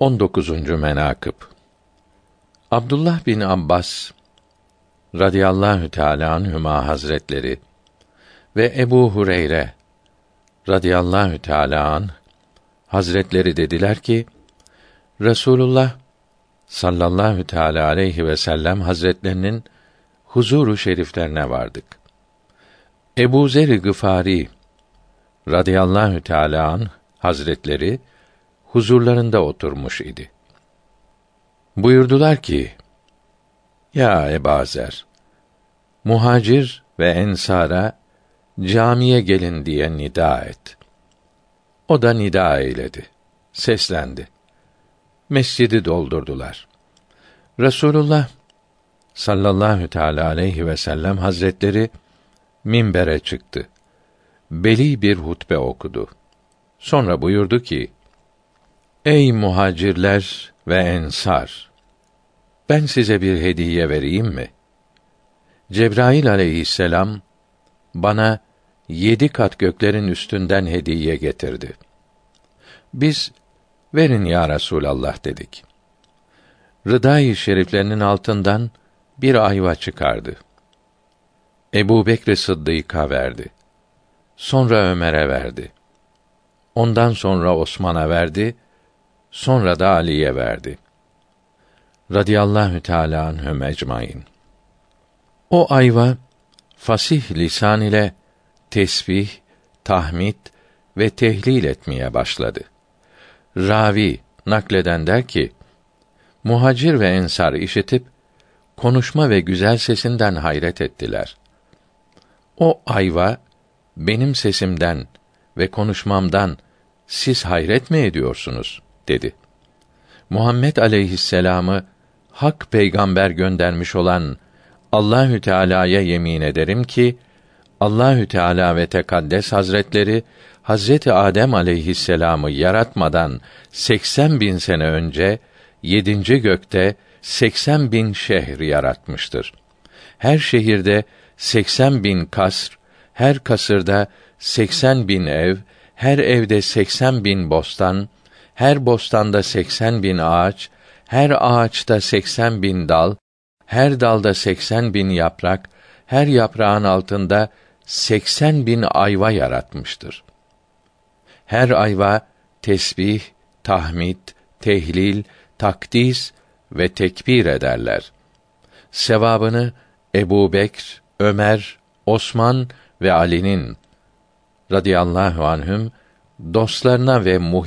19. menakıb Abdullah bin Abbas radıyallahu teala anhuma hazretleri ve Ebu Hureyre radıyallahu teala an hazretleri dediler ki Resulullah sallallahu teala aleyhi ve sellem hazretlerinin huzuru şeriflerine vardık. Ebu Zer Gıfari radıyallahu teala an hazretleri huzurlarında oturmuş idi. Buyurdular ki: Ya Ebazer, muhacir ve ensara camiye gelin diye nida et. O da nida eyledi. Seslendi. Mescidi doldurdular. Resulullah sallallahu teala aleyhi ve sellem hazretleri minbere çıktı. Beli bir hutbe okudu. Sonra buyurdu ki: Ey muhacirler ve ensar! Ben size bir hediye vereyim mi? Cebrail aleyhisselam bana yedi kat göklerin üstünden hediye getirdi. Biz verin ya Resulallah dedik. Rıdâ-i şeriflerinin altından bir ayva çıkardı. Ebu Bekr Sıddık'a verdi. Sonra Ömer'e verdi. Ondan sonra Osman'a verdi Sonra da Ali'ye verdi. Radiyallahu Teala anhum ecmaîn. O ayva fasih lisan ile tesbih, tahmid ve tehlil etmeye başladı. Ravi nakleden der ki: Muhacir ve ensar işitip konuşma ve güzel sesinden hayret ettiler. O ayva benim sesimden ve konuşmamdan siz hayret mi ediyorsunuz? Dedi. Muhammed aleyhisselamı hak peygamber göndermiş olan Allahü Teala'ya yemin ederim ki Allahü Teala ve Tekaddes Hazretleri Hazreti Adem aleyhisselamı yaratmadan 80 bin sene önce yedinci gökte 80 bin şehir yaratmıştır. Her şehirde 80 bin kasr, her kasırda 80 bin ev, her evde 80 bin bostan, her bostanda seksen bin ağaç, her ağaçta seksen bin dal, her dalda seksen bin yaprak, her yaprağın altında seksen bin ayva yaratmıştır. Her ayva tesbih, tahmid, tehlil, takdis ve tekbir ederler. Sevabını Ebu Bekr, Ömer, Osman ve Ali'nin radıyallahu anhüm dostlarına ve muh